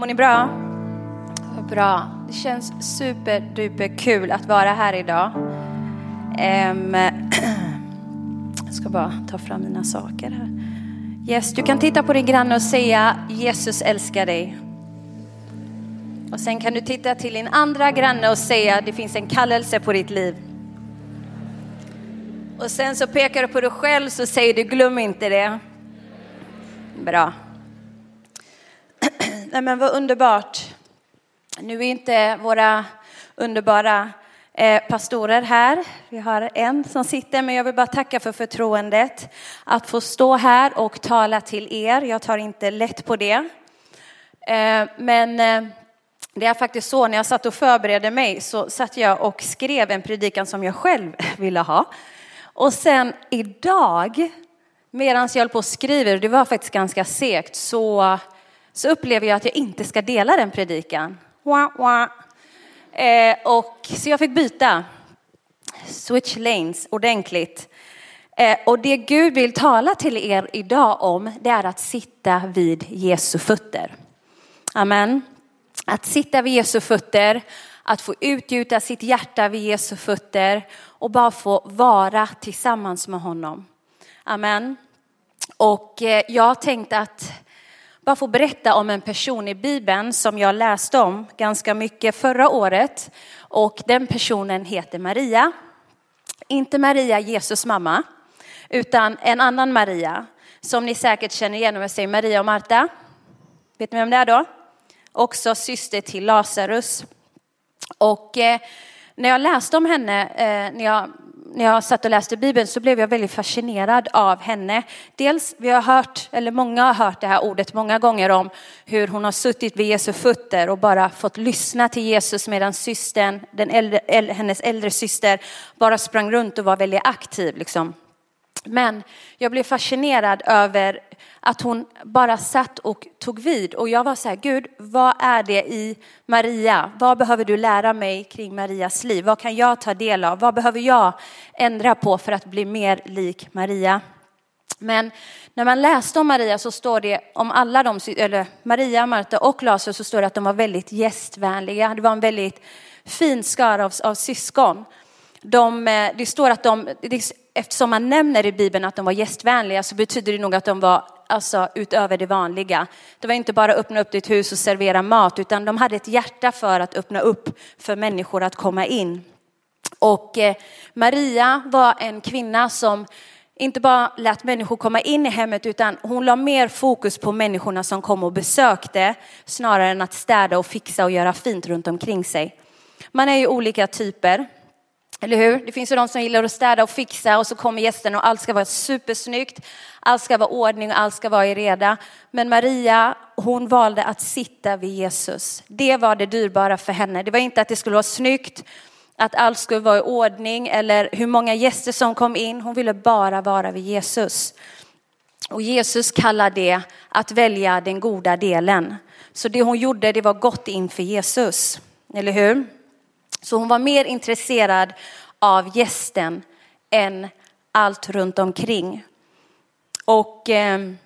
Mår ni bra? Bra. Det känns superduper kul att vara här idag. Jag ska bara ta fram mina saker här. Yes, du kan titta på din granne och säga Jesus älskar dig. Och sen kan du titta till din andra granne och säga det finns en kallelse på ditt liv. Och sen så pekar du på dig själv så säger du glöm inte det. Bra. Nej men vad underbart. Nu är inte våra underbara eh, pastorer här. Vi har en som sitter, men jag vill bara tacka för förtroendet att få stå här och tala till er. Jag tar inte lätt på det. Eh, men eh, det är faktiskt så, när jag satt och förberedde mig så satt jag och skrev en predikan som jag själv ville ha. Och sen idag, medan jag höll på och skriver, det var faktiskt ganska segt, så så upplever jag att jag inte ska dela den predikan. Wah, wah. Eh, och, så jag fick byta. Switch lanes ordentligt. Eh, och det Gud vill tala till er idag om, det är att sitta vid Jesu fötter. Amen. Att sitta vid Jesu fötter, att få utgjuta sitt hjärta vid Jesu fötter och bara få vara tillsammans med honom. Amen. Och eh, jag tänkte att bara få berätta om en person i Bibeln som jag läste om ganska mycket förra året. Och den personen heter Maria. Inte Maria, Jesus mamma, utan en annan Maria som ni säkert känner igen om jag säger Maria och Marta. Vet ni vem det är då? Också syster till Lazarus. Och eh, när jag läste om henne, eh, när jag när jag satt och läste Bibeln så blev jag väldigt fascinerad av henne. Dels, vi har hört, eller många har hört det här ordet många gånger om hur hon har suttit vid Jesu fötter och bara fått lyssna till Jesus medan systern, den äldre, hennes äldre syster bara sprang runt och var väldigt aktiv. Liksom. Men jag blev fascinerad över att hon bara satt och tog vid. Och jag var så här, Gud, vad är det i Maria? Vad behöver du lära mig kring Marias liv? Vad kan jag ta del av? Vad behöver jag ändra på för att bli mer lik Maria? Men när man läste om Maria så står det om alla de, eller Maria, Marta och Lazarus så står det att de var väldigt gästvänliga. Det var en väldigt fin skara av, av syskon. De, eh, det står att de, eftersom man nämner i Bibeln att de var gästvänliga så betyder det nog att de var alltså utöver det vanliga. Det var inte bara öppna upp ditt hus och servera mat, utan de hade ett hjärta för att öppna upp för människor att komma in. Och eh, Maria var en kvinna som inte bara lät människor komma in i hemmet utan hon la mer fokus på människorna som kom och besökte snarare än att städa och fixa och göra fint runt omkring sig. Man är ju olika typer. Eller hur? Det finns ju de som gillar att städa och fixa och så kommer gästerna och allt ska vara supersnyggt. Allt ska vara ordning och allt ska vara i reda. Men Maria, hon valde att sitta vid Jesus. Det var det dyrbara för henne. Det var inte att det skulle vara snyggt, att allt skulle vara i ordning eller hur många gäster som kom in. Hon ville bara vara vid Jesus. Och Jesus kallar det att välja den goda delen. Så det hon gjorde, det var gott inför Jesus. Eller hur? Så hon var mer intresserad av gästen än allt runt omkring. Och, ehm,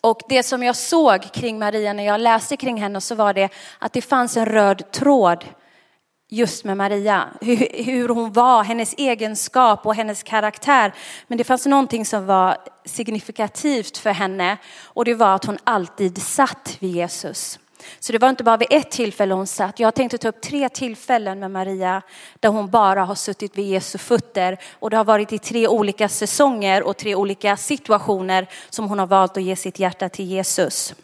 och det som jag såg kring Maria när jag läste kring henne så var det att det fanns en röd tråd just med Maria. Hur, hur hon var, hennes egenskap och hennes karaktär. Men det fanns någonting som var signifikativt för henne och det var att hon alltid satt vid Jesus. Så det var inte bara vid ett tillfälle hon satt. Jag tänkte ta upp tre tillfällen med Maria där hon bara har suttit vid Jesu fötter. Och det har varit i tre olika säsonger och tre olika situationer som hon har valt att ge sitt hjärta till Jesus.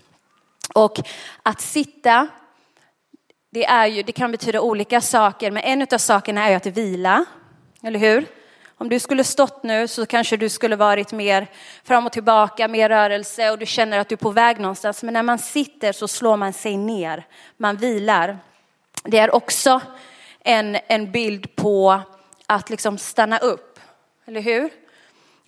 Och att sitta, det, är ju, det kan betyda olika saker, men en av sakerna är ju att vila. Eller hur? Om du skulle stått nu så kanske du skulle varit mer fram och tillbaka, mer rörelse och du känner att du är på väg någonstans. Men när man sitter så slår man sig ner, man vilar. Det är också en, en bild på att liksom stanna upp, eller hur?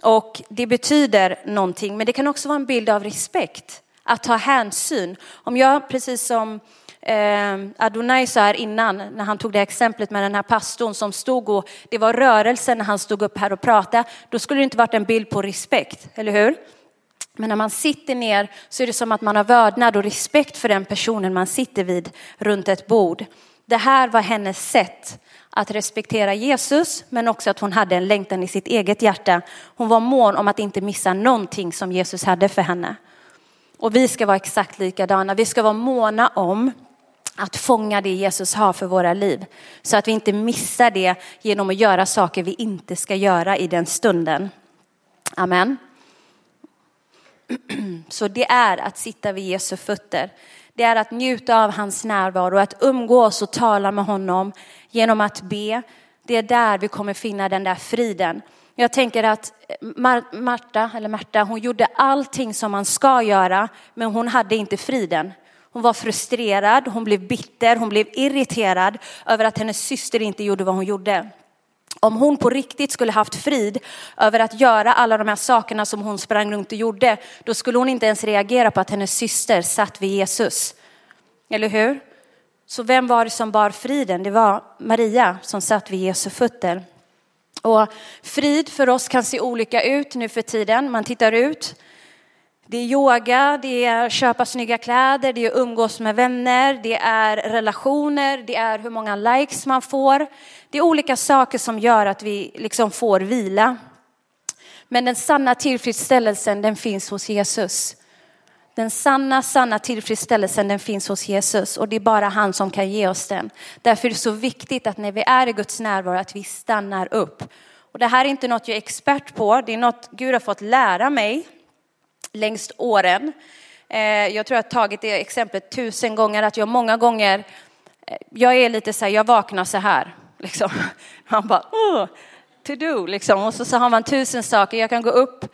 Och det betyder någonting, men det kan också vara en bild av respekt, att ta hänsyn. Om jag, precis som eh, Adonai sa här innan, när han tog det exemplet med den här pastorn som stod och det var rörelsen när han stod upp här och pratade, då skulle det inte varit en bild på respekt, eller hur? Men när man sitter ner så är det som att man har vördnad och respekt för den personen man sitter vid runt ett bord. Det här var hennes sätt att respektera Jesus, men också att hon hade en längtan i sitt eget hjärta. Hon var mån om att inte missa någonting som Jesus hade för henne. Och vi ska vara exakt likadana. Vi ska vara måna om att fånga det Jesus har för våra liv. Så att vi inte missar det genom att göra saker vi inte ska göra i den stunden. Amen. Så det är att sitta vid Jesu fötter. Det är att njuta av hans närvaro, att umgås och tala med honom genom att be. Det är där vi kommer finna den där friden. Jag tänker att Marta, eller Märta, hon gjorde allting som man ska göra, men hon hade inte friden. Hon var frustrerad, hon blev bitter, hon blev irriterad över att hennes syster inte gjorde vad hon gjorde. Om hon på riktigt skulle haft frid över att göra alla de här sakerna som hon sprang runt och gjorde, då skulle hon inte ens reagera på att hennes syster satt vid Jesus. Eller hur? Så vem var det som bar friden? Det var Maria som satt vid Jesu fötter. Och frid för oss kan se olika ut nu för tiden. Man tittar ut. Det är yoga, det är köpa snygga kläder, det är umgås med vänner, det är relationer, det är hur många likes man får. Det är olika saker som gör att vi liksom får vila. Men den sanna tillfredsställelsen den finns hos Jesus. Den sanna, sanna tillfredsställelsen den finns hos Jesus och det är bara han som kan ge oss den. Därför är det så viktigt att när vi är i Guds närvaro att vi stannar upp. Och det här är inte något jag är expert på, det är något Gud har fått lära mig längst åren. Eh, jag tror jag har tagit det exemplet tusen gånger, att jag många gånger, eh, jag är lite så här, jag vaknar så här, liksom. Han bara, oh, to do, liksom. Och så, så har man tusen saker, jag kan gå upp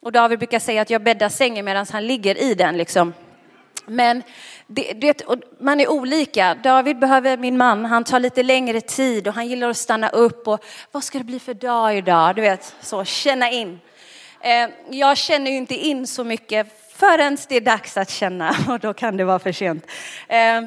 och David brukar säga att jag bäddar sängen medan han ligger i den, liksom. Men det, det, man är olika. David behöver min man, han tar lite längre tid och han gillar att stanna upp och vad ska det bli för dag idag? Du vet, så känna in. Eh, jag känner ju inte in så mycket förrän det är dags att känna och då kan det vara för sent. Eh,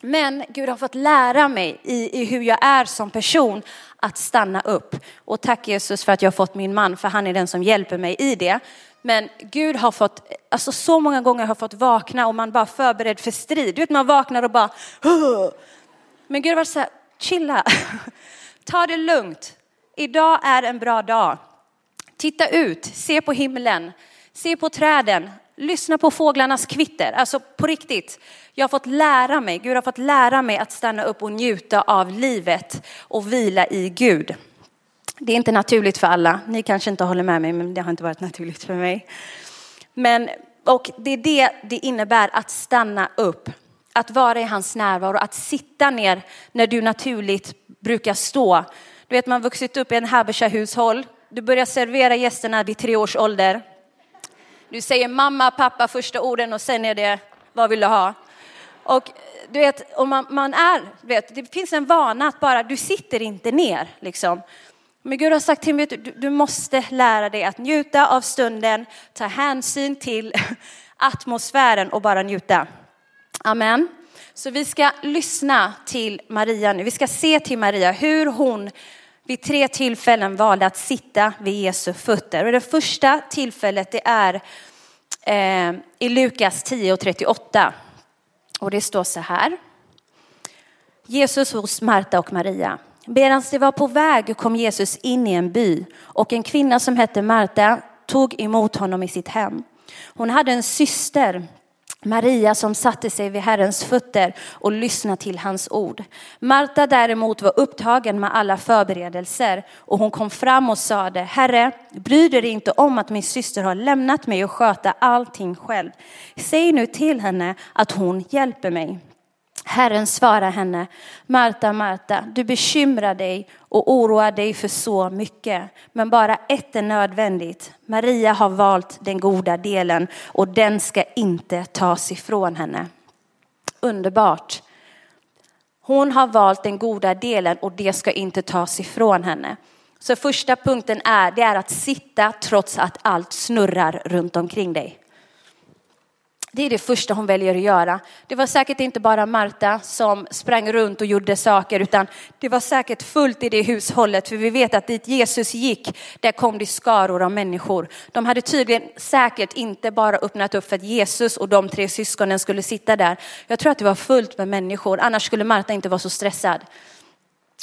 men Gud har fått lära mig i, i hur jag är som person att stanna upp. Och tack Jesus för att jag har fått min man, för han är den som hjälper mig i det. Men Gud har fått, alltså så många gånger har fått vakna och man bara förberedd för strid. Du vet man vaknar och bara, Hur? men Gud har varit så här, chilla, ta det lugnt. Idag är en bra dag. Titta ut, se på himlen, se på träden, lyssna på fåglarnas kvitter. Alltså på riktigt, jag har fått lära mig, Gud har fått lära mig att stanna upp och njuta av livet och vila i Gud. Det är inte naturligt för alla. Ni kanske inte håller med mig, men det har inte varit naturligt för mig. Men, och det är det det innebär att stanna upp, att vara i hans närvaro, att sitta ner när du naturligt brukar stå. Du vet, man har vuxit upp i en Habesha-hushåll du börjar servera gästerna vid tre års ålder. Du säger mamma, pappa första orden och sen är det vad vill du ha? Och du vet, och man, man är, vet, det finns en vana att bara, du sitter inte ner liksom. Men Gud har sagt till mig, du, du måste lära dig att njuta av stunden, ta hänsyn till atmosfären och bara njuta. Amen. Så vi ska lyssna till Maria nu. Vi ska se till Maria hur hon vid tre tillfällen valde att sitta vid Jesu fötter. Och det första tillfället det är eh, i Lukas 10 och 38. Och det står så här. Jesus hos Marta och Maria. Medan de var på väg kom Jesus in i en by och en kvinna som hette Marta tog emot honom i sitt hem. Hon hade en syster Maria som satte sig vid Herrens fötter och lyssnade till hans ord. Marta däremot var upptagen med alla förberedelser och hon kom fram och sade, Herre, bryr dig inte om att min syster har lämnat mig och sköta allting själv. Säg nu till henne att hon hjälper mig. Herren svarar henne, Marta, Marta, du bekymrar dig och oroar dig för så mycket. Men bara ett är nödvändigt. Maria har valt den goda delen och den ska inte tas ifrån henne. Underbart. Hon har valt den goda delen och det ska inte tas ifrån henne. Så första punkten är, det är att sitta trots att allt snurrar runt omkring dig. Det är det första hon väljer att göra. Det var säkert inte bara Marta som sprang runt och gjorde saker, utan det var säkert fullt i det hushållet. För vi vet att dit Jesus gick, där kom det skaror av människor. De hade tydligen säkert inte bara öppnat upp för att Jesus och de tre syskonen skulle sitta där. Jag tror att det var fullt med människor, annars skulle Marta inte vara så stressad.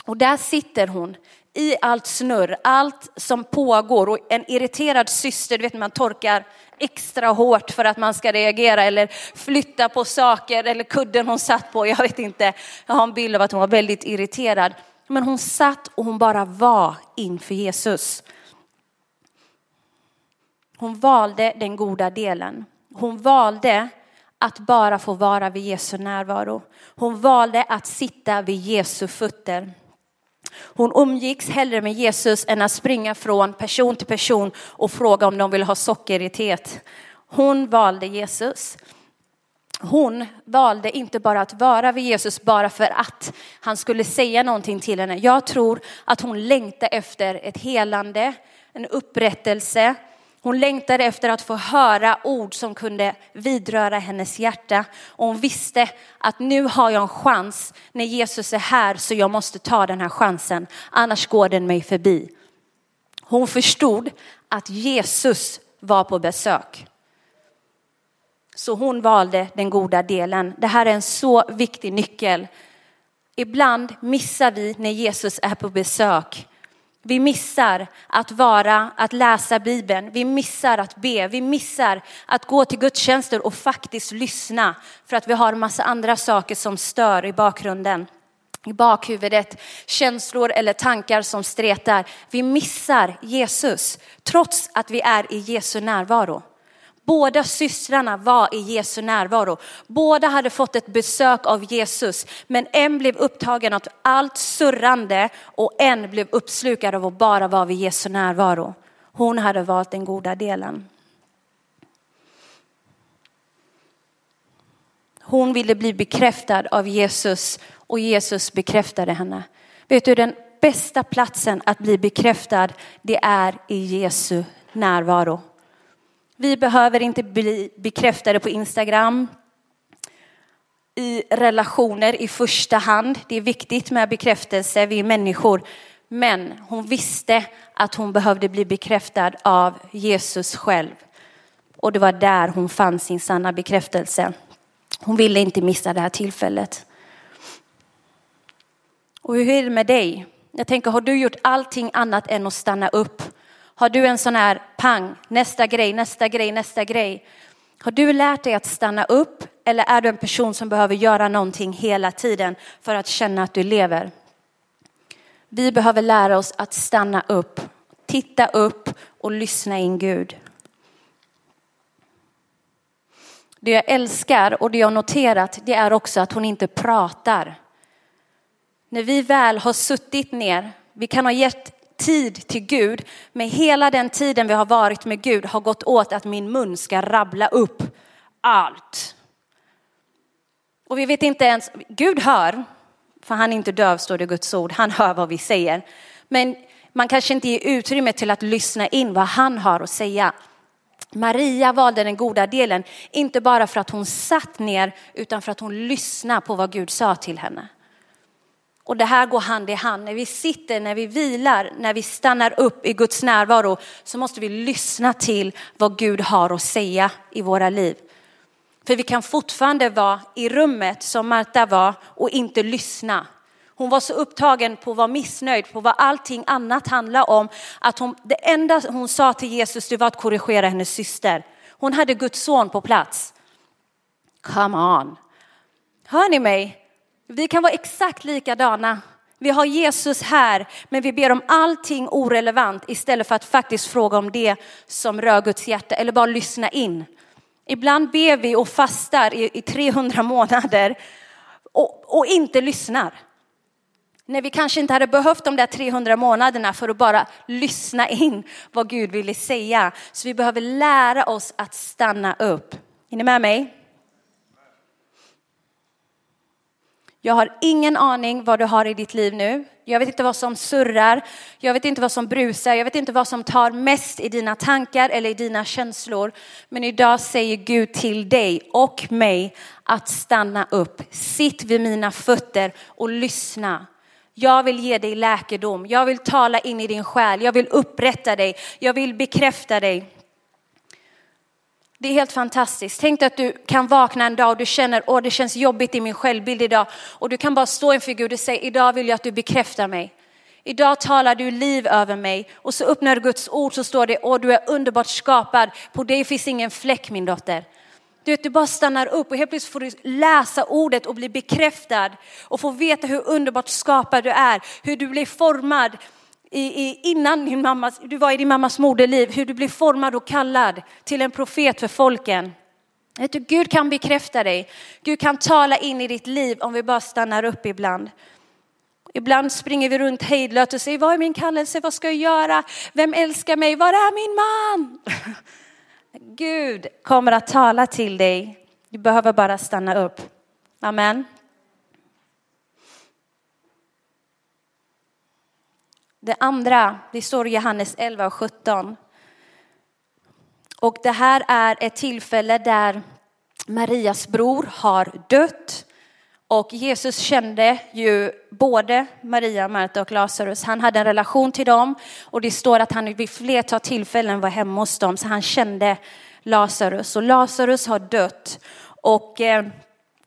Och där sitter hon i allt snurr, allt som pågår och en irriterad syster, du vet när man torkar extra hårt för att man ska reagera eller flytta på saker eller kudden hon satt på. Jag vet inte, jag har en bild av att hon var väldigt irriterad. Men hon satt och hon bara var inför Jesus. Hon valde den goda delen. Hon valde att bara få vara vid Jesu närvaro. Hon valde att sitta vid Jesu fötter. Hon umgicks hellre med Jesus än att springa från person till person och fråga om de vill ha socker i teet. Hon valde Jesus. Hon valde inte bara att vara vid Jesus bara för att han skulle säga någonting till henne. Jag tror att hon längtade efter ett helande, en upprättelse, hon längtade efter att få höra ord som kunde vidröra hennes hjärta. Och hon visste att nu har jag en chans. När Jesus är här så jag måste ta den här chansen. Annars går den mig förbi. Hon förstod att Jesus var på besök. Så hon valde den goda delen. Det här är en så viktig nyckel. Ibland missar vi när Jesus är på besök vi missar att vara, att läsa Bibeln. Vi missar att be. Vi missar att gå till gudstjänster och faktiskt lyssna för att vi har en massa andra saker som stör i bakgrunden. I bakhuvudet, känslor eller tankar som stretar. Vi missar Jesus trots att vi är i Jesu närvaro. Båda systrarna var i Jesu närvaro. Båda hade fått ett besök av Jesus, men en blev upptagen av allt surrande och en blev uppslukad av att bara vara vid Jesu närvaro. Hon hade valt den goda delen. Hon ville bli bekräftad av Jesus och Jesus bekräftade henne. Vet du, den bästa platsen att bli bekräftad, det är i Jesu närvaro. Vi behöver inte bli bekräftade på Instagram, i relationer i första hand. Det är viktigt med bekräftelse, vi är människor. Men hon visste att hon behövde bli bekräftad av Jesus själv. Och det var där hon fann sin sanna bekräftelse. Hon ville inte missa det här tillfället. Och hur är det med dig? Jag tänker, har du gjort allting annat än att stanna upp har du en sån här pang, nästa grej, nästa grej, nästa grej. Har du lärt dig att stanna upp eller är du en person som behöver göra någonting hela tiden för att känna att du lever? Vi behöver lära oss att stanna upp, titta upp och lyssna in Gud. Det jag älskar och det jag noterat det är också att hon inte pratar. När vi väl har suttit ner, vi kan ha gett tid till Gud, men hela den tiden vi har varit med Gud har gått åt att min mun ska rabbla upp allt. Och vi vet inte ens, Gud hör, för han är inte döv står det i Guds ord, han hör vad vi säger. Men man kanske inte ger utrymme till att lyssna in vad han har att säga. Maria valde den goda delen, inte bara för att hon satt ner utan för att hon lyssnade på vad Gud sa till henne. Och det här går hand i hand. När vi sitter, när vi vilar, när vi stannar upp i Guds närvaro så måste vi lyssna till vad Gud har att säga i våra liv. För vi kan fortfarande vara i rummet som Marta var och inte lyssna. Hon var så upptagen på att vara missnöjd på vad allting annat handlar om. Att hon, det enda hon sa till Jesus det var att korrigera hennes syster. Hon hade Guds son på plats. Come on. Hör ni mig? Vi kan vara exakt likadana. Vi har Jesus här, men vi ber om allting orelevant istället för att faktiskt fråga om det som rör Guds hjärta eller bara lyssna in. Ibland ber vi och fastar i, 300 månader och, och inte lyssnar. När vi kanske inte hade behövt de där 300 månaderna för att bara lyssna in vad Gud ville säga. Så vi behöver lära oss att stanna upp. Är ni med mig? Jag har ingen aning vad du har i ditt liv nu. Jag vet inte vad som surrar. Jag vet inte vad som brusar. Jag vet inte vad som tar mest i dina tankar eller i dina känslor. Men idag säger Gud till dig och mig att stanna upp. Sitt vid mina fötter och lyssna. Jag vill ge dig läkedom. Jag vill tala in i din själ. Jag vill upprätta dig. Jag vill bekräfta dig. Det är helt fantastiskt. Tänk dig att du kan vakna en dag och du känner att det känns jobbigt i min självbild idag. Och du kan bara stå inför Gud och säga idag vill jag att du bekräftar mig. Idag talar du liv över mig och så öppnar du Guds ord så står det åh du är underbart skapad. På dig finns ingen fläck min dotter. Du vet, du bara stannar upp och helt plötsligt får du läsa ordet och bli bekräftad och få veta hur underbart skapad du är, hur du blir formad i, i, innan din mammas, du var i din mammas moderliv, hur du blev formad och kallad till en profet för folken. Vet du, Gud kan bekräfta dig. Gud kan tala in i ditt liv om vi bara stannar upp ibland. Ibland springer vi runt hejdlöst och säger, vad är min kallelse, vad ska jag göra, vem älskar mig, var är min man? Gud kommer att tala till dig. Du behöver bara stanna upp. Amen. Det andra, det står i Johannes 11 och 17. Och det här är ett tillfälle där Marias bror har dött. Och Jesus kände ju både Maria, Marta och Lazarus. Han hade en relation till dem och det står att han vid flertal tillfällen var hemma hos dem. Så han kände Lazarus och Lazarus har dött. Och eh,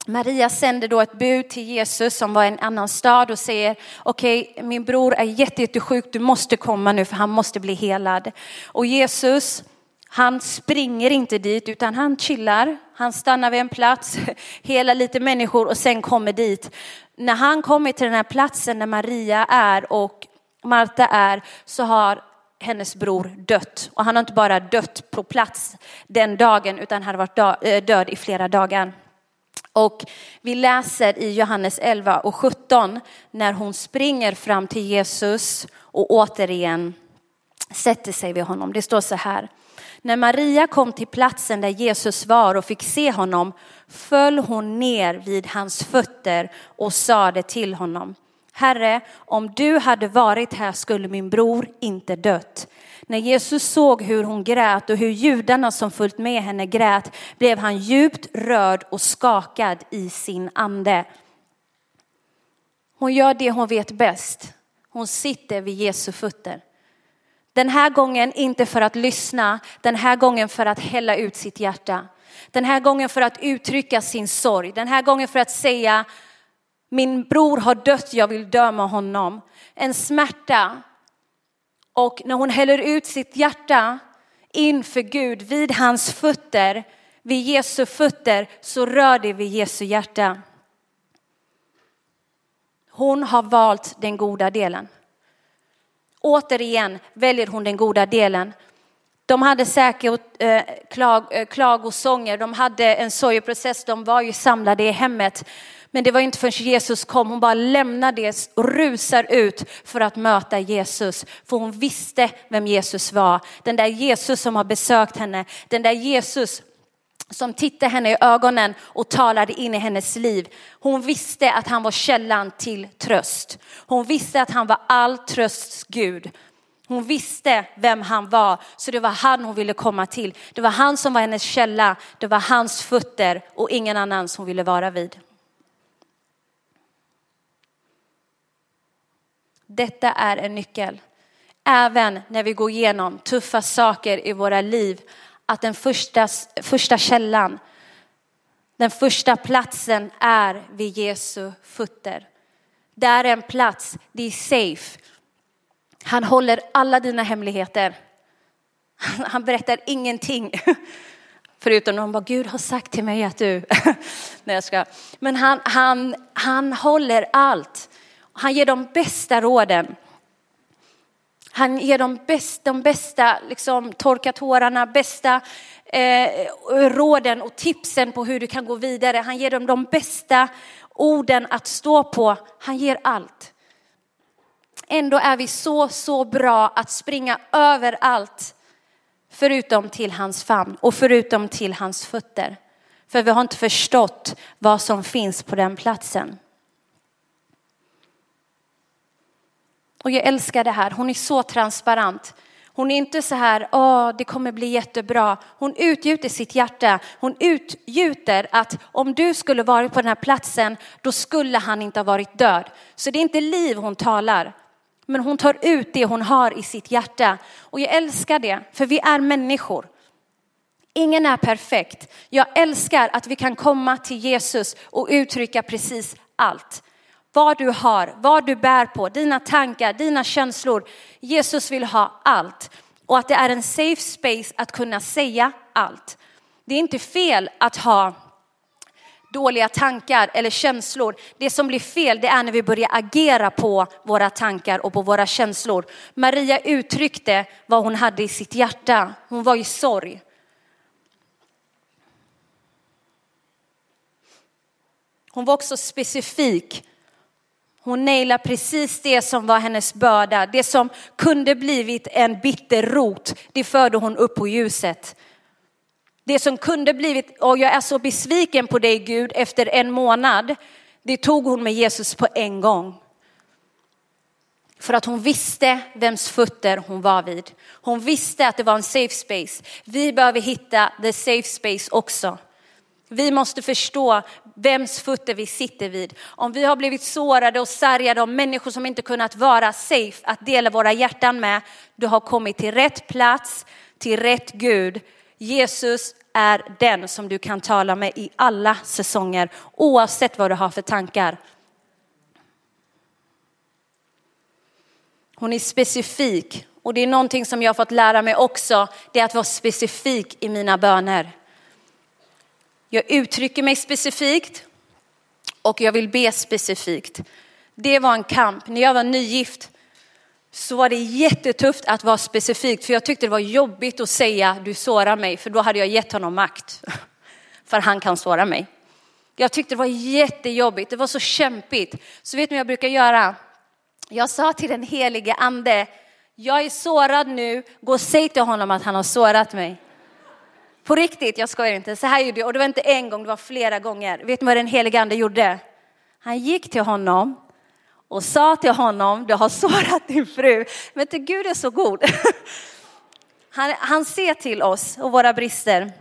Maria sänder då ett bud till Jesus som var i en annan stad och säger okej okay, min bror är jättesjuk, du måste komma nu för han måste bli helad. Och Jesus han springer inte dit utan han chillar, han stannar vid en plats, hela lite människor och sen kommer dit. När han kommer till den här platsen där Maria är och Marta är så har hennes bror dött. Och han har inte bara dött på plats den dagen utan han har varit eh, död i flera dagar. Och vi läser i Johannes 11 och 17 när hon springer fram till Jesus och återigen sätter sig vid honom. Det står så här. När Maria kom till platsen där Jesus var och fick se honom föll hon ner vid hans fötter och sade till honom. Herre, om du hade varit här skulle min bror inte dött. När Jesus såg hur hon grät och hur judarna som följt med henne grät blev han djupt rörd och skakad i sin ande. Hon gör det hon vet bäst. Hon sitter vid Jesu fötter. Den här gången inte för att lyssna, den här gången för att hälla ut sitt hjärta. Den här gången för att uttrycka sin sorg, den här gången för att säga min bror har dött, jag vill döma honom. En smärta och när hon häller ut sitt hjärta inför Gud vid hans fötter, vid Jesu fötter, så rör det vid Jesu hjärta. Hon har valt den goda delen. Återigen väljer hon den goda delen. De hade säkert eh, klag, eh, klagosånger, de hade en sorgeprocess, de var ju samlade i hemmet. Men det var inte förrän Jesus kom, hon bara lämnar det och rusar ut för att möta Jesus. För hon visste vem Jesus var. Den där Jesus som har besökt henne, den där Jesus som tittade henne i ögonen och talade in i hennes liv. Hon visste att han var källan till tröst. Hon visste att han var all trösts Gud. Hon visste vem han var, så det var han hon ville komma till. Det var han som var hennes källa, det var hans fötter och ingen annan som ville vara vid. Detta är en nyckel. Även när vi går igenom tuffa saker i våra liv, att den första, första källan, den första platsen är vid Jesu fötter. Där är en plats, det är safe. Han håller alla dina hemligheter. Han berättar ingenting. Förutom när de bara, Gud har sagt till mig att du... Nej, jag ska. Men han, han, han håller allt. Han ger de bästa råden. Han ger de bästa, de bästa liksom, torka tårarna, bästa eh, råden och tipsen på hur du kan gå vidare. Han ger dem de bästa orden att stå på. Han ger allt. Ändå är vi så, så bra att springa överallt förutom till hans famn och förutom till hans fötter. För vi har inte förstått vad som finns på den platsen. Och jag älskar det här, hon är så transparent. Hon är inte så här, åh, det kommer bli jättebra. Hon utgjuter sitt hjärta. Hon utgjuter att om du skulle varit på den här platsen, då skulle han inte ha varit död. Så det är inte liv hon talar, men hon tar ut det hon har i sitt hjärta. Och jag älskar det, för vi är människor. Ingen är perfekt. Jag älskar att vi kan komma till Jesus och uttrycka precis allt. Vad du har, vad du bär på, dina tankar, dina känslor. Jesus vill ha allt. Och att det är en safe space att kunna säga allt. Det är inte fel att ha dåliga tankar eller känslor. Det som blir fel det är när vi börjar agera på våra tankar och på våra känslor. Maria uttryckte vad hon hade i sitt hjärta. Hon var i sorg. Hon var också specifik. Hon nailade precis det som var hennes börda. Det som kunde blivit en bitter rot, det förde hon upp på ljuset. Det som kunde blivit, och jag är så besviken på dig Gud efter en månad, det tog hon med Jesus på en gång. För att hon visste vems fötter hon var vid. Hon visste att det var en safe space. Vi behöver hitta the safe space också. Vi måste förstå vems fötter vi sitter vid. Om vi har blivit sårade och sargade av människor som inte kunnat vara safe att dela våra hjärtan med, du har kommit till rätt plats, till rätt Gud. Jesus är den som du kan tala med i alla säsonger, oavsett vad du har för tankar. Hon är specifik och det är någonting som jag har fått lära mig också, det är att vara specifik i mina böner. Jag uttrycker mig specifikt och jag vill be specifikt. Det var en kamp. När jag var nygift så var det jättetufft att vara specifikt för jag tyckte det var jobbigt att säga du sårar mig för då hade jag gett honom makt. För han kan såra mig. Jag tyckte det var jättejobbigt, det var så kämpigt. Så vet ni vad jag brukar göra? Jag sa till den helige ande, jag är sårad nu, gå och säg till honom att han har sårat mig. På riktigt, jag skojar inte. Så här gjorde jag, och det var inte en gång, det var flera gånger. Vet ni vad den helige ande gjorde? Han gick till honom och sa till honom, du har sårat din fru. Men inte Gud är så god. Han, han ser till oss och våra brister.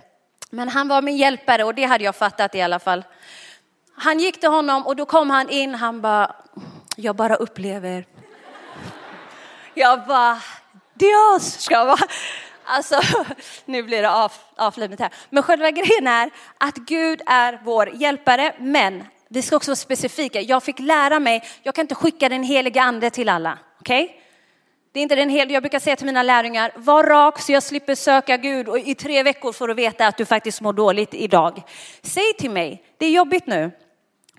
Men han var min hjälpare och det hade jag fattat i alla fall. Han gick till honom och då kom han in, han bara, jag bara upplever. Jag bara, Dios, ska vara. Alltså, nu blir det av, avflivet här. Men själva grejen är att Gud är vår hjälpare, men vi ska också vara specifika. Jag fick lära mig, jag kan inte skicka den heliga ande till alla. Okej? Okay? Det är inte den heliga, jag brukar säga till mina lärjungar, var rak så jag slipper söka Gud och i tre veckor får du veta att du faktiskt mår dåligt idag. Säg till mig, det är jobbigt nu.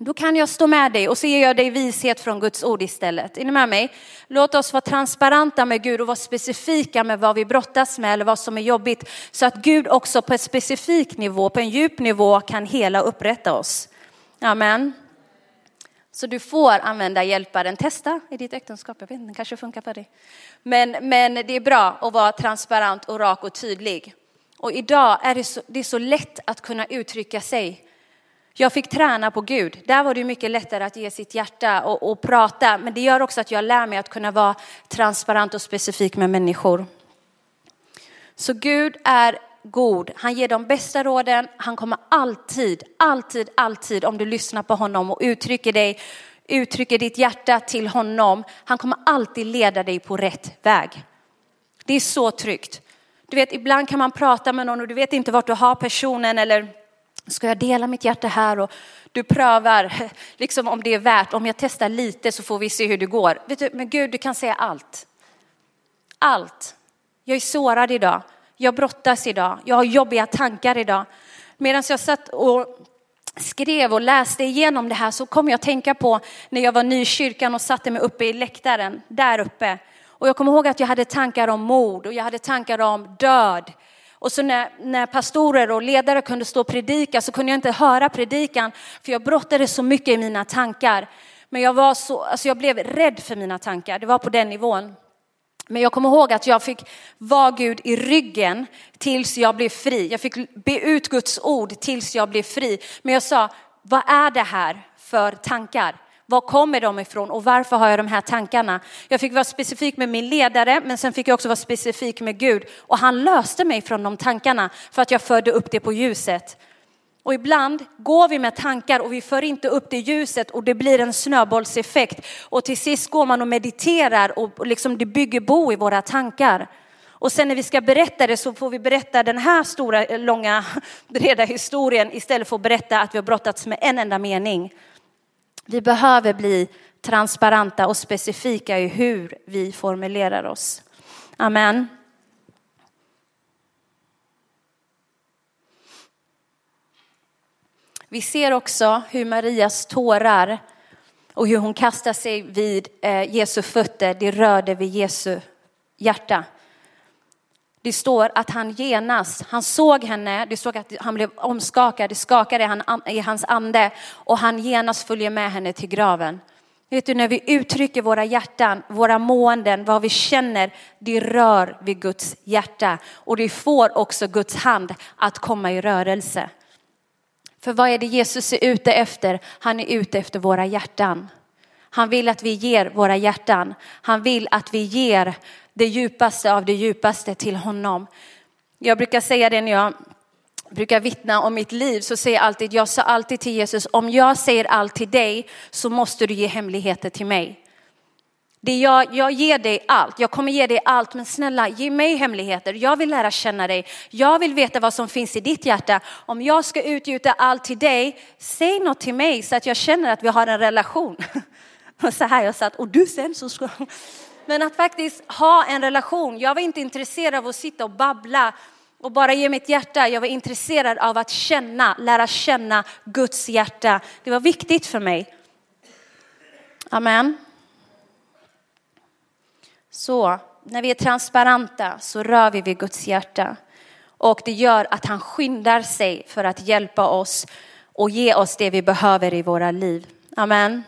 Då kan jag stå med dig och så ger jag dig vishet från Guds ord istället. Är ni med mig? Låt oss vara transparenta med Gud och vara specifika med vad vi brottas med eller vad som är jobbigt. Så att Gud också på en specifik nivå, på en djup nivå kan hela och upprätta oss. Amen. Så du får använda hjälparen. Testa i ditt äktenskap. Jag vet inte, den kanske funkar för dig. Men, men det är bra att vara transparent och rak och tydlig. Och idag är det så, det är så lätt att kunna uttrycka sig jag fick träna på Gud. Där var det mycket lättare att ge sitt hjärta och, och, prata. Men det gör också att jag lär mig att kunna vara transparent och specifik med människor. Så Gud är god. Han ger de bästa råden. Han kommer alltid, alltid, alltid om du lyssnar på honom och uttrycker dig, uttrycker ditt hjärta till honom. Han kommer alltid leda dig på rätt väg. Det är så tryggt. Du vet, ibland kan man prata med någon och du vet inte vart du har personen eller Ska jag dela mitt hjärta här och du prövar liksom om det är värt, om jag testar lite så får vi se hur det går. Vet du, men Gud, du kan säga allt. Allt. Jag är sårad idag. Jag brottas idag. Jag har jobbiga tankar idag. Medan jag satt och skrev och läste igenom det här så kom jag att tänka på när jag var ny i kyrkan och satte mig uppe i läktaren, där uppe. Och jag kommer ihåg att jag hade tankar om mord och jag hade tankar om död. Och så när, när pastorer och ledare kunde stå och predika så kunde jag inte höra predikan för jag brottades så mycket i mina tankar. Men jag, var så, alltså jag blev rädd för mina tankar, det var på den nivån. Men jag kommer ihåg att jag fick vara Gud i ryggen tills jag blev fri. Jag fick be ut Guds ord tills jag blev fri. Men jag sa, vad är det här för tankar? Var kommer de ifrån och varför har jag de här tankarna? Jag fick vara specifik med min ledare men sen fick jag också vara specifik med Gud och han löste mig från de tankarna för att jag förde upp det på ljuset. Och ibland går vi med tankar och vi för inte upp det ljuset och det blir en snöbollseffekt. Och till sist går man och mediterar och liksom det bygger bo i våra tankar. Och sen när vi ska berätta det så får vi berätta den här stora, långa, breda historien istället för att berätta att vi har brottats med en enda mening. Vi behöver bli transparenta och specifika i hur vi formulerar oss. Amen. Vi ser också hur Marias tårar och hur hon kastar sig vid eh, Jesu fötter, det rörde vid Jesu hjärta. Det står att han genast, han såg henne, det såg att han blev omskakad, det skakade i hans ande och han genast följer med henne till graven. Vet du, när vi uttrycker våra hjärtan, våra måenden, vad vi känner, det rör vid Guds hjärta och det får också Guds hand att komma i rörelse. För vad är det Jesus är ute efter? Han är ute efter våra hjärtan. Han vill att vi ger våra hjärtan. Han vill att vi ger det djupaste av det djupaste till honom. Jag brukar säga det när jag brukar vittna om mitt liv så säger jag alltid, jag sa alltid till Jesus, om jag säger allt till dig så måste du ge hemligheter till mig. Det jag, jag ger dig allt, jag kommer ge dig allt, men snälla ge mig hemligheter. Jag vill lära känna dig, jag vill veta vad som finns i ditt hjärta. Om jag ska utgjuta allt till dig, säg något till mig så att jag känner att vi har en relation. Och så här jag satt, och du sen så ska... Men att faktiskt ha en relation. Jag var inte intresserad av att sitta och babbla och bara ge mitt hjärta. Jag var intresserad av att känna, lära känna Guds hjärta. Det var viktigt för mig. Amen. Så när vi är transparenta så rör vi vid Guds hjärta. Och det gör att han skyndar sig för att hjälpa oss och ge oss det vi behöver i våra liv. Amen.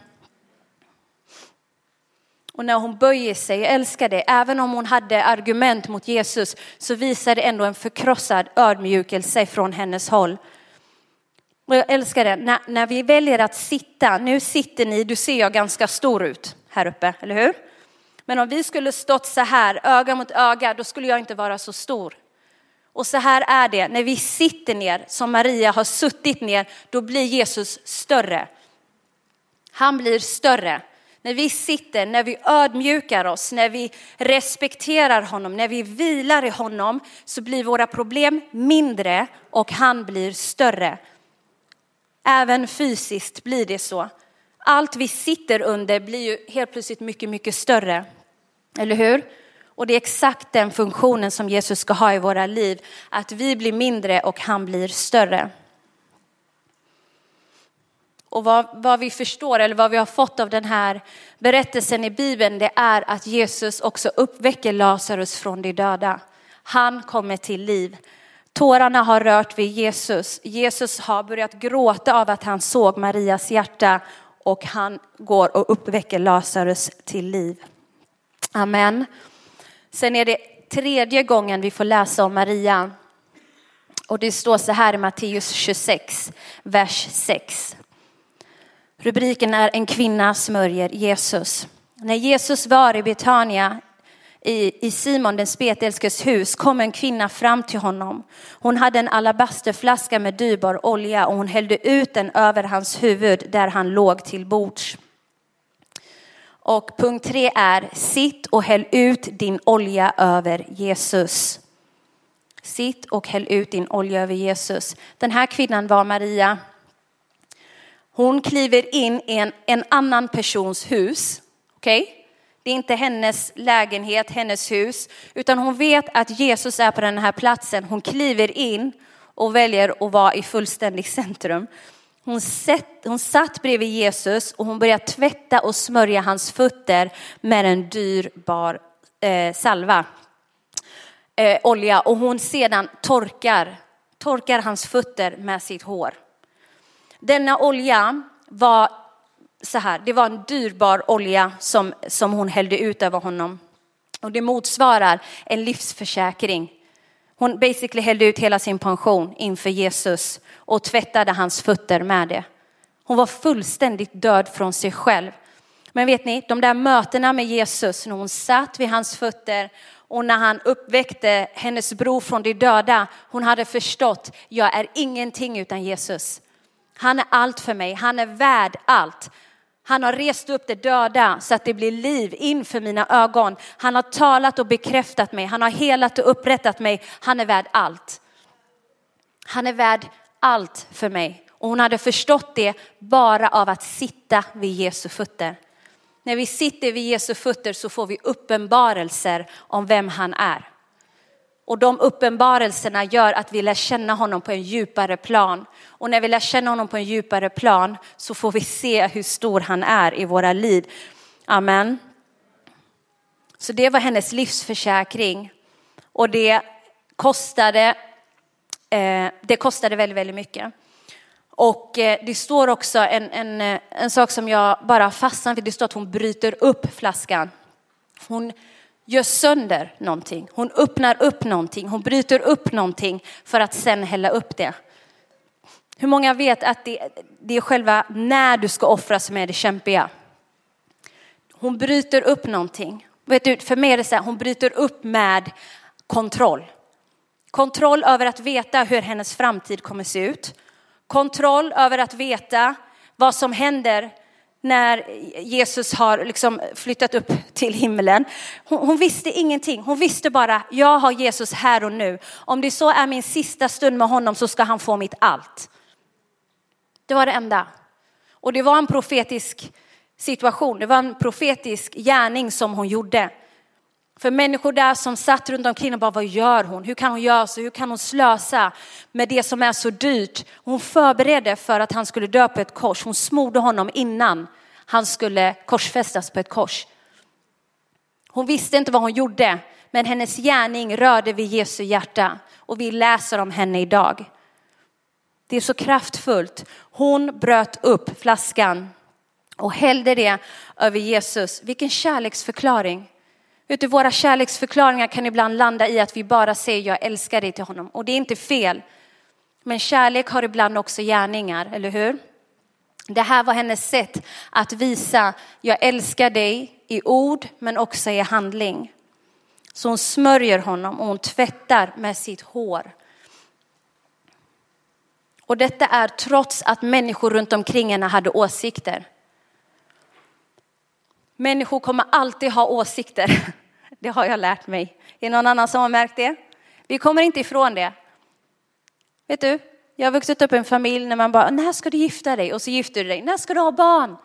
Och när hon böjer sig, jag älskar det, även om hon hade argument mot Jesus så visar det ändå en förkrossad ödmjukelse från hennes håll. Och jag älskar det, när, när vi väljer att sitta, nu sitter ni, du ser jag ganska stor ut här uppe, eller hur? Men om vi skulle stått så här, öga mot öga, då skulle jag inte vara så stor. Och så här är det, när vi sitter ner, som Maria har suttit ner, då blir Jesus större. Han blir större. När vi sitter, när vi ödmjukar oss, när vi respekterar honom, när vi vilar i honom så blir våra problem mindre och han blir större. Även fysiskt blir det så. Allt vi sitter under blir ju helt plötsligt mycket, mycket större. Eller hur? Och det är exakt den funktionen som Jesus ska ha i våra liv. Att vi blir mindre och han blir större. Och vad, vad, vi förstår eller vad vi har fått av den här berättelsen i Bibeln det är att Jesus också uppväcker Lazarus från de döda. Han kommer till liv. Tårarna har rört vid Jesus. Jesus har börjat gråta av att han såg Marias hjärta och han går och uppväcker Lazarus till liv. Amen. Sen är det tredje gången vi får läsa om Maria. Och det står så här i Matteus 26, vers 6. Rubriken är En kvinna smörjer Jesus. När Jesus var i Betania i, i Simon den spetälskes hus kom en kvinna fram till honom. Hon hade en alabasterflaska med dyrbar olja och hon hällde ut den över hans huvud där han låg till bords. Och punkt tre är sitt och häll ut din olja över Jesus. Sitt och häll ut din olja över Jesus. Den här kvinnan var Maria. Hon kliver in i en, en annan persons hus. Okej? Okay? Det är inte hennes lägenhet, hennes hus, utan hon vet att Jesus är på den här platsen. Hon kliver in och väljer att vara i fullständigt centrum. Hon, sett, hon satt bredvid Jesus och hon började tvätta och smörja hans fötter med en dyrbar eh, salva, eh, olja. Och hon sedan torkar, torkar hans fötter med sitt hår. Denna olja var så här, det var en dyrbar olja som, som hon hällde ut över honom. Och det motsvarar en livsförsäkring. Hon basically hällde ut hela sin pension inför Jesus och tvättade hans fötter med det. Hon var fullständigt död från sig själv. Men vet ni, de där mötena med Jesus när hon satt vid hans fötter och när han uppväckte hennes bror från de döda, hon hade förstått, jag är ingenting utan Jesus. Han är allt för mig, han är värd allt. Han har rest upp det döda så att det blir liv inför mina ögon. Han har talat och bekräftat mig, han har helat och upprättat mig. Han är värd allt. Han är värd allt för mig. Och hon hade förstått det bara av att sitta vid Jesu fötter. När vi sitter vid Jesu fötter så får vi uppenbarelser om vem han är. Och de uppenbarelserna gör att vi lär känna honom på en djupare plan. Och när vi lär känna honom på en djupare plan så får vi se hur stor han är i våra liv. Amen. Så det var hennes livsförsäkring. Och det kostade, eh, det kostade väldigt, väldigt mycket. Och eh, det står också en, en, eh, en sak som jag bara fastnade vid. Det står att hon bryter upp flaskan. Hon gör sönder någonting. Hon öppnar upp någonting. Hon bryter upp någonting för att sen hälla upp det. Hur många vet att det, det är själva när du ska offra som är det kämpiga? Hon bryter upp någonting. Vet du, för mig är det så här, hon bryter upp med kontroll. Kontroll över att veta hur hennes framtid kommer se ut kontroll över att veta vad som händer när Jesus har liksom flyttat upp till himlen. Hon, hon, visste ingenting. Hon visste bara, jag har Jesus här och nu. Om det så är min sista stund med honom så ska han få mitt allt. Det var det enda. Och det var en profetisk situation. Det var en profetisk gärning som hon gjorde. För människor där som satt runt omkring och bara, vad gör hon? Hur kan hon göra så? Hur kan hon slösa med det som är så dyrt? Hon förberedde för att han skulle dö på ett kors. Hon smorde honom innan han skulle korsfästas på ett kors. Hon visste inte vad hon gjorde, men hennes gärning rörde vid Jesu hjärta och vi läser om henne idag. Det är så kraftfullt. Hon bröt upp flaskan och hällde det över Jesus. Vilken kärleksförklaring. Vet du, våra kärleksförklaringar kan ibland landa i att vi bara säger jag älskar dig till honom och det är inte fel. Men kärlek har ibland också gärningar, eller hur? Det här var hennes sätt att visa jag älskar dig i ord men också i handling. Så hon smörjer honom och hon tvättar med sitt hår. Och detta är trots att människor runt omkring henne hade åsikter. Människor kommer alltid ha åsikter. Det har jag lärt mig. Är det någon annan som har märkt det? Vi kommer inte ifrån det. Vet du, jag har vuxit upp i en familj när man bara, när ska du gifta dig? Och så gifter du dig. När ska du ha barn?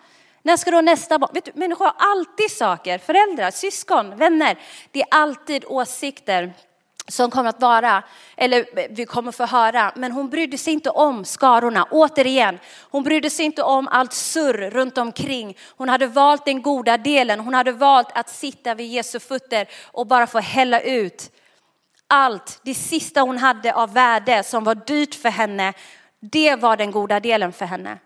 När ska du ha nästa barn? Vet du, människor har alltid saker, föräldrar, syskon, vänner. Det är alltid åsikter som kommer att vara, eller eh, vi kommer få höra, men hon brydde sig inte om skarorna. Återigen, hon brydde sig inte om allt surr runt omkring. Hon hade valt den goda delen. Hon hade valt att sitta vid Jesu fötter och bara få hälla ut allt, det sista hon hade av värde som var dyrt för henne. Det var den goda delen för henne.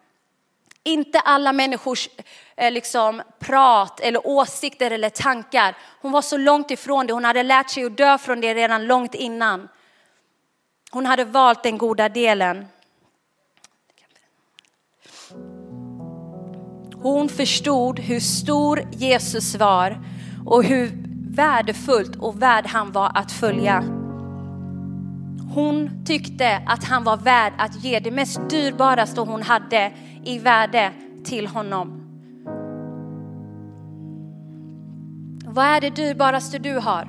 Inte alla människors eh, liksom, prat eller åsikter eller tankar. Hon var så långt ifrån det. Hon hade lärt sig att dö från det redan långt innan. Hon hade valt den goda delen. Hon förstod hur stor Jesus var och hur värdefullt och värd han var att följa. Hon tyckte att han var värd att ge det mest dyrbaraste hon hade i värde till honom. Vad är det dyrbaraste du har?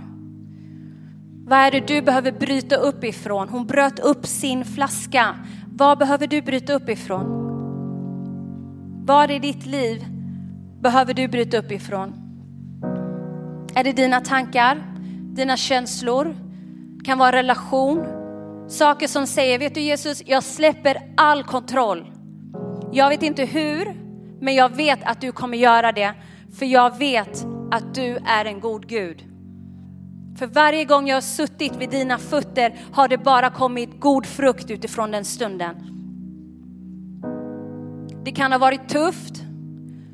Vad är det du behöver bryta upp ifrån? Hon bröt upp sin flaska. Vad behöver du bryta upp ifrån? Vad i ditt liv behöver du bryta upp ifrån? Är det dina tankar, dina känslor? kan vara relation. Saker som säger, vet du Jesus, jag släpper all kontroll. Jag vet inte hur, men jag vet att du kommer göra det. För jag vet att du är en god Gud. För varje gång jag har suttit vid dina fötter har det bara kommit god frukt utifrån den stunden. Det kan ha varit tufft,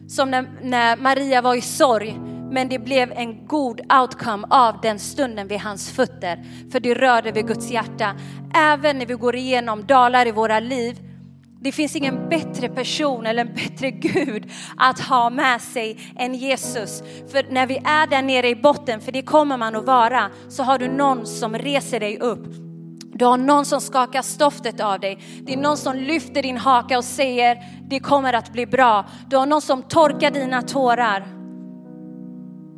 som när, när Maria var i sorg, men det blev en god outcome av den stunden vid hans fötter. För det rörde vid Guds hjärta. Även när vi går igenom dalar i våra liv det finns ingen bättre person eller en bättre Gud att ha med sig än Jesus. För när vi är där nere i botten, för det kommer man att vara, så har du någon som reser dig upp. Du har någon som skakar stoftet av dig. Det är någon som lyfter din haka och säger det kommer att bli bra. Du har någon som torkar dina tårar.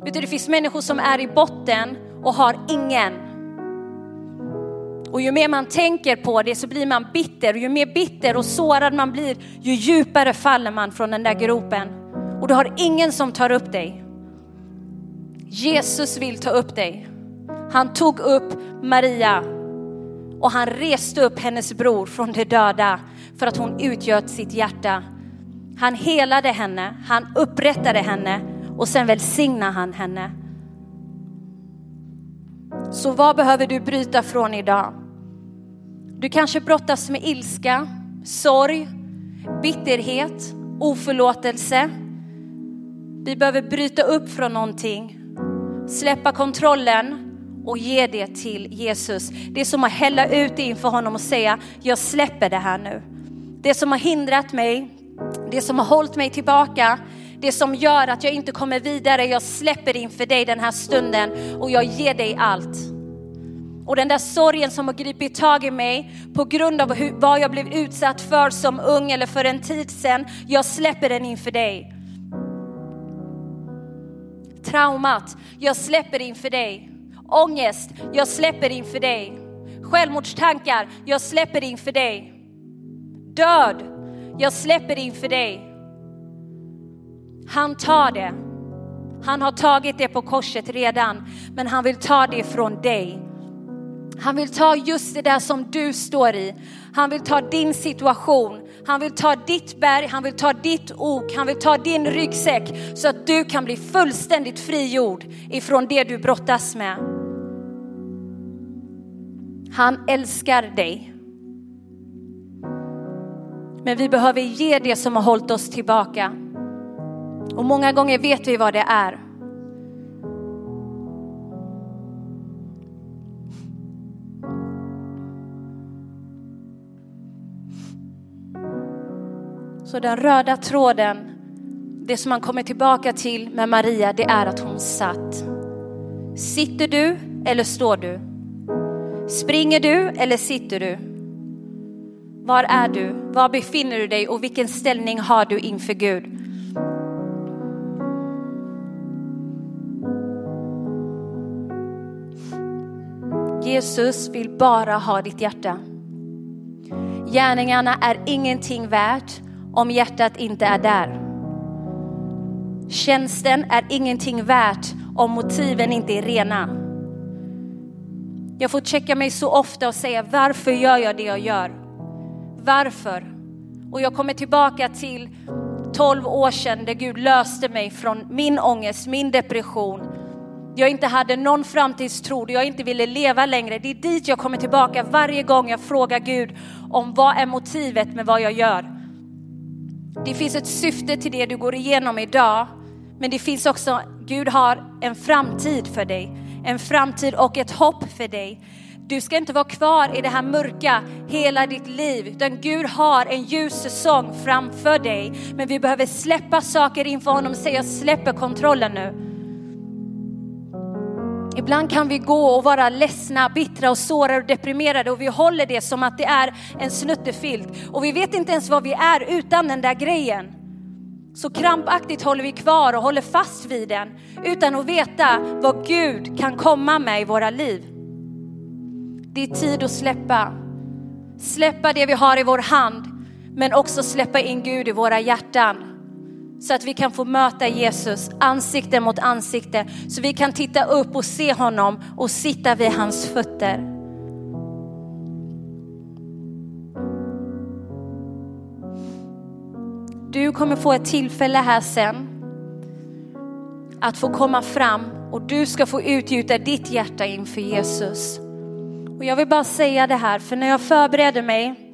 Vet du, det finns människor som är i botten och har ingen. Och ju mer man tänker på det så blir man bitter. Och ju mer bitter och sårad man blir, ju djupare faller man från den där gropen. Och du har ingen som tar upp dig. Jesus vill ta upp dig. Han tog upp Maria och han reste upp hennes bror från de döda för att hon utgöt sitt hjärta. Han helade henne, han upprättade henne och sen välsignade han henne. Så vad behöver du bryta från idag? Du kanske brottas med ilska, sorg, bitterhet, oförlåtelse. Vi behöver bryta upp från någonting, släppa kontrollen och ge det till Jesus. Det är som att hälla ut det inför honom och säga, jag släpper det här nu. Det som har hindrat mig, det som har hållit mig tillbaka, det som gör att jag inte kommer vidare, jag släpper inför dig den här stunden och jag ger dig allt. Och den där sorgen som har gripit tag i mig på grund av hur, vad jag blev utsatt för som ung eller för en tid sedan, jag släpper den inför dig. Traumat, jag släpper inför dig. Ångest, jag släpper inför dig. Självmordstankar, jag släpper inför dig. Död, jag släpper inför dig. Han tar det. Han har tagit det på korset redan, men han vill ta det från dig. Han vill ta just det där som du står i. Han vill ta din situation. Han vill ta ditt berg, han vill ta ditt ok, han vill ta din ryggsäck så att du kan bli fullständigt frigjord ifrån det du brottas med. Han älskar dig. Men vi behöver ge det som har hållit oss tillbaka. Och många gånger vet vi vad det är. Så den röda tråden, det som man kommer tillbaka till med Maria, det är att hon satt. Sitter du eller står du? Springer du eller sitter du? Var är du? Var befinner du dig och vilken ställning har du inför Gud? Jesus vill bara ha ditt hjärta. Gärningarna är ingenting värt om hjärtat inte är där. Tjänsten är ingenting värt om motiven inte är rena. Jag får checka mig så ofta och säga varför gör jag det jag gör? Varför? Och jag kommer tillbaka till 12 år sedan där Gud löste mig från min ångest, min depression. Jag inte hade någon framtidstro, jag inte ville leva längre. Det är dit jag kommer tillbaka varje gång jag frågar Gud om vad är motivet med vad jag gör. Det finns ett syfte till det du går igenom idag, men det finns också, Gud har en framtid för dig. En framtid och ett hopp för dig. Du ska inte vara kvar i det här mörka hela ditt liv, utan Gud har en ljus säsong framför dig. Men vi behöver släppa saker inför honom och säga, jag släpper kontrollen nu. Ibland kan vi gå och vara ledsna, bittra och sårade och deprimerade och vi håller det som att det är en snuttefilt. Och vi vet inte ens vad vi är utan den där grejen. Så krampaktigt håller vi kvar och håller fast vid den utan att veta vad Gud kan komma med i våra liv. Det är tid att släppa. Släppa det vi har i vår hand men också släppa in Gud i våra hjärtan så att vi kan få möta Jesus ansikte mot ansikte. Så vi kan titta upp och se honom och sitta vid hans fötter. Du kommer få ett tillfälle här sen att få komma fram och du ska få utgjuta ditt hjärta inför Jesus. Och jag vill bara säga det här, för när jag förberedde mig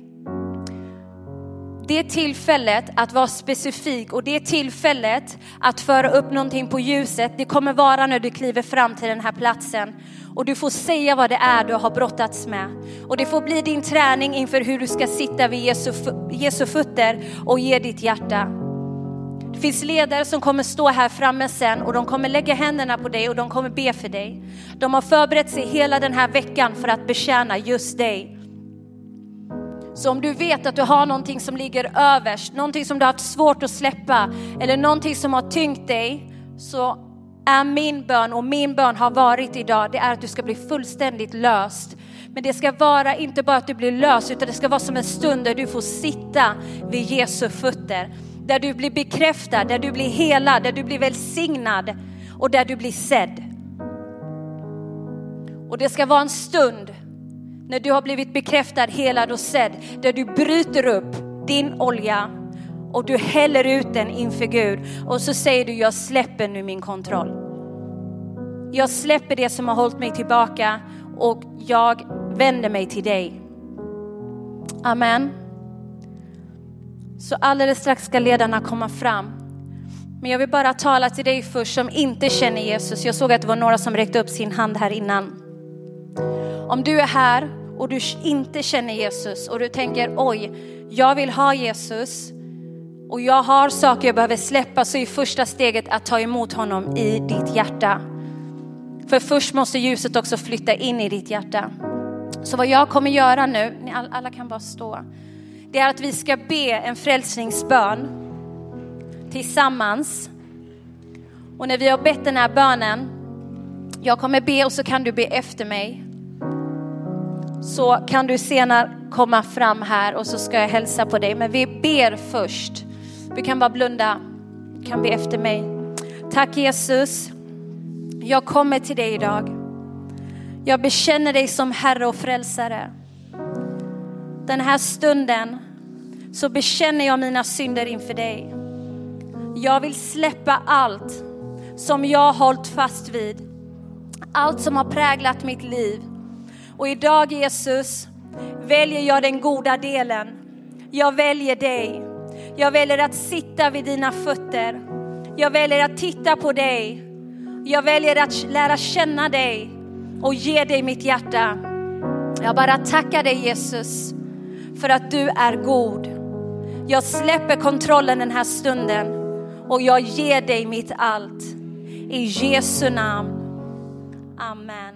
det tillfället att vara specifik och det tillfället att föra upp någonting på ljuset, det kommer vara när du kliver fram till den här platsen och du får säga vad det är du har brottats med. Och det får bli din träning inför hur du ska sitta vid Jesu, Jesu fötter och ge ditt hjärta. Det finns ledare som kommer stå här framme sen och de kommer lägga händerna på dig och de kommer be för dig. De har förberett sig hela den här veckan för att betjäna just dig. Så om du vet att du har någonting som ligger överst, någonting som du har haft svårt att släppa eller någonting som har tyngt dig, så är min bön och min bön har varit idag, det är att du ska bli fullständigt löst. Men det ska vara inte bara att du blir löst, utan det ska vara som en stund där du får sitta vid Jesu fötter. Där du blir bekräftad, där du blir helad, där du blir välsignad och där du blir sedd. Och det ska vara en stund när du har blivit bekräftad, helad och sedd, där du bryter upp din olja och du häller ut den inför Gud och så säger du, jag släpper nu min kontroll. Jag släpper det som har hållit mig tillbaka och jag vänder mig till dig. Amen. Så alldeles strax ska ledarna komma fram. Men jag vill bara tala till dig först som inte känner Jesus. Jag såg att det var några som räckte upp sin hand här innan. Om du är här och du inte känner Jesus och du tänker oj, jag vill ha Jesus och jag har saker jag behöver släppa så är första steget att ta emot honom i ditt hjärta. För först måste ljuset också flytta in i ditt hjärta. Så vad jag kommer göra nu, alla kan bara stå, det är att vi ska be en frälsningsbön tillsammans. Och när vi har bett den här bönen, jag kommer be och så kan du be efter mig så kan du senare komma fram här och så ska jag hälsa på dig. Men vi ber först. Vi kan bara blunda. Du kan be efter mig. Tack Jesus. Jag kommer till dig idag. Jag bekänner dig som Herre och Frälsare. Den här stunden så bekänner jag mina synder inför dig. Jag vill släppa allt som jag har hållit fast vid. Allt som har präglat mitt liv och idag Jesus väljer jag den goda delen. Jag väljer dig. Jag väljer att sitta vid dina fötter. Jag väljer att titta på dig. Jag väljer att lära känna dig och ge dig mitt hjärta. Jag bara tackar dig Jesus för att du är god. Jag släpper kontrollen den här stunden och jag ger dig mitt allt. I Jesu namn. Amen.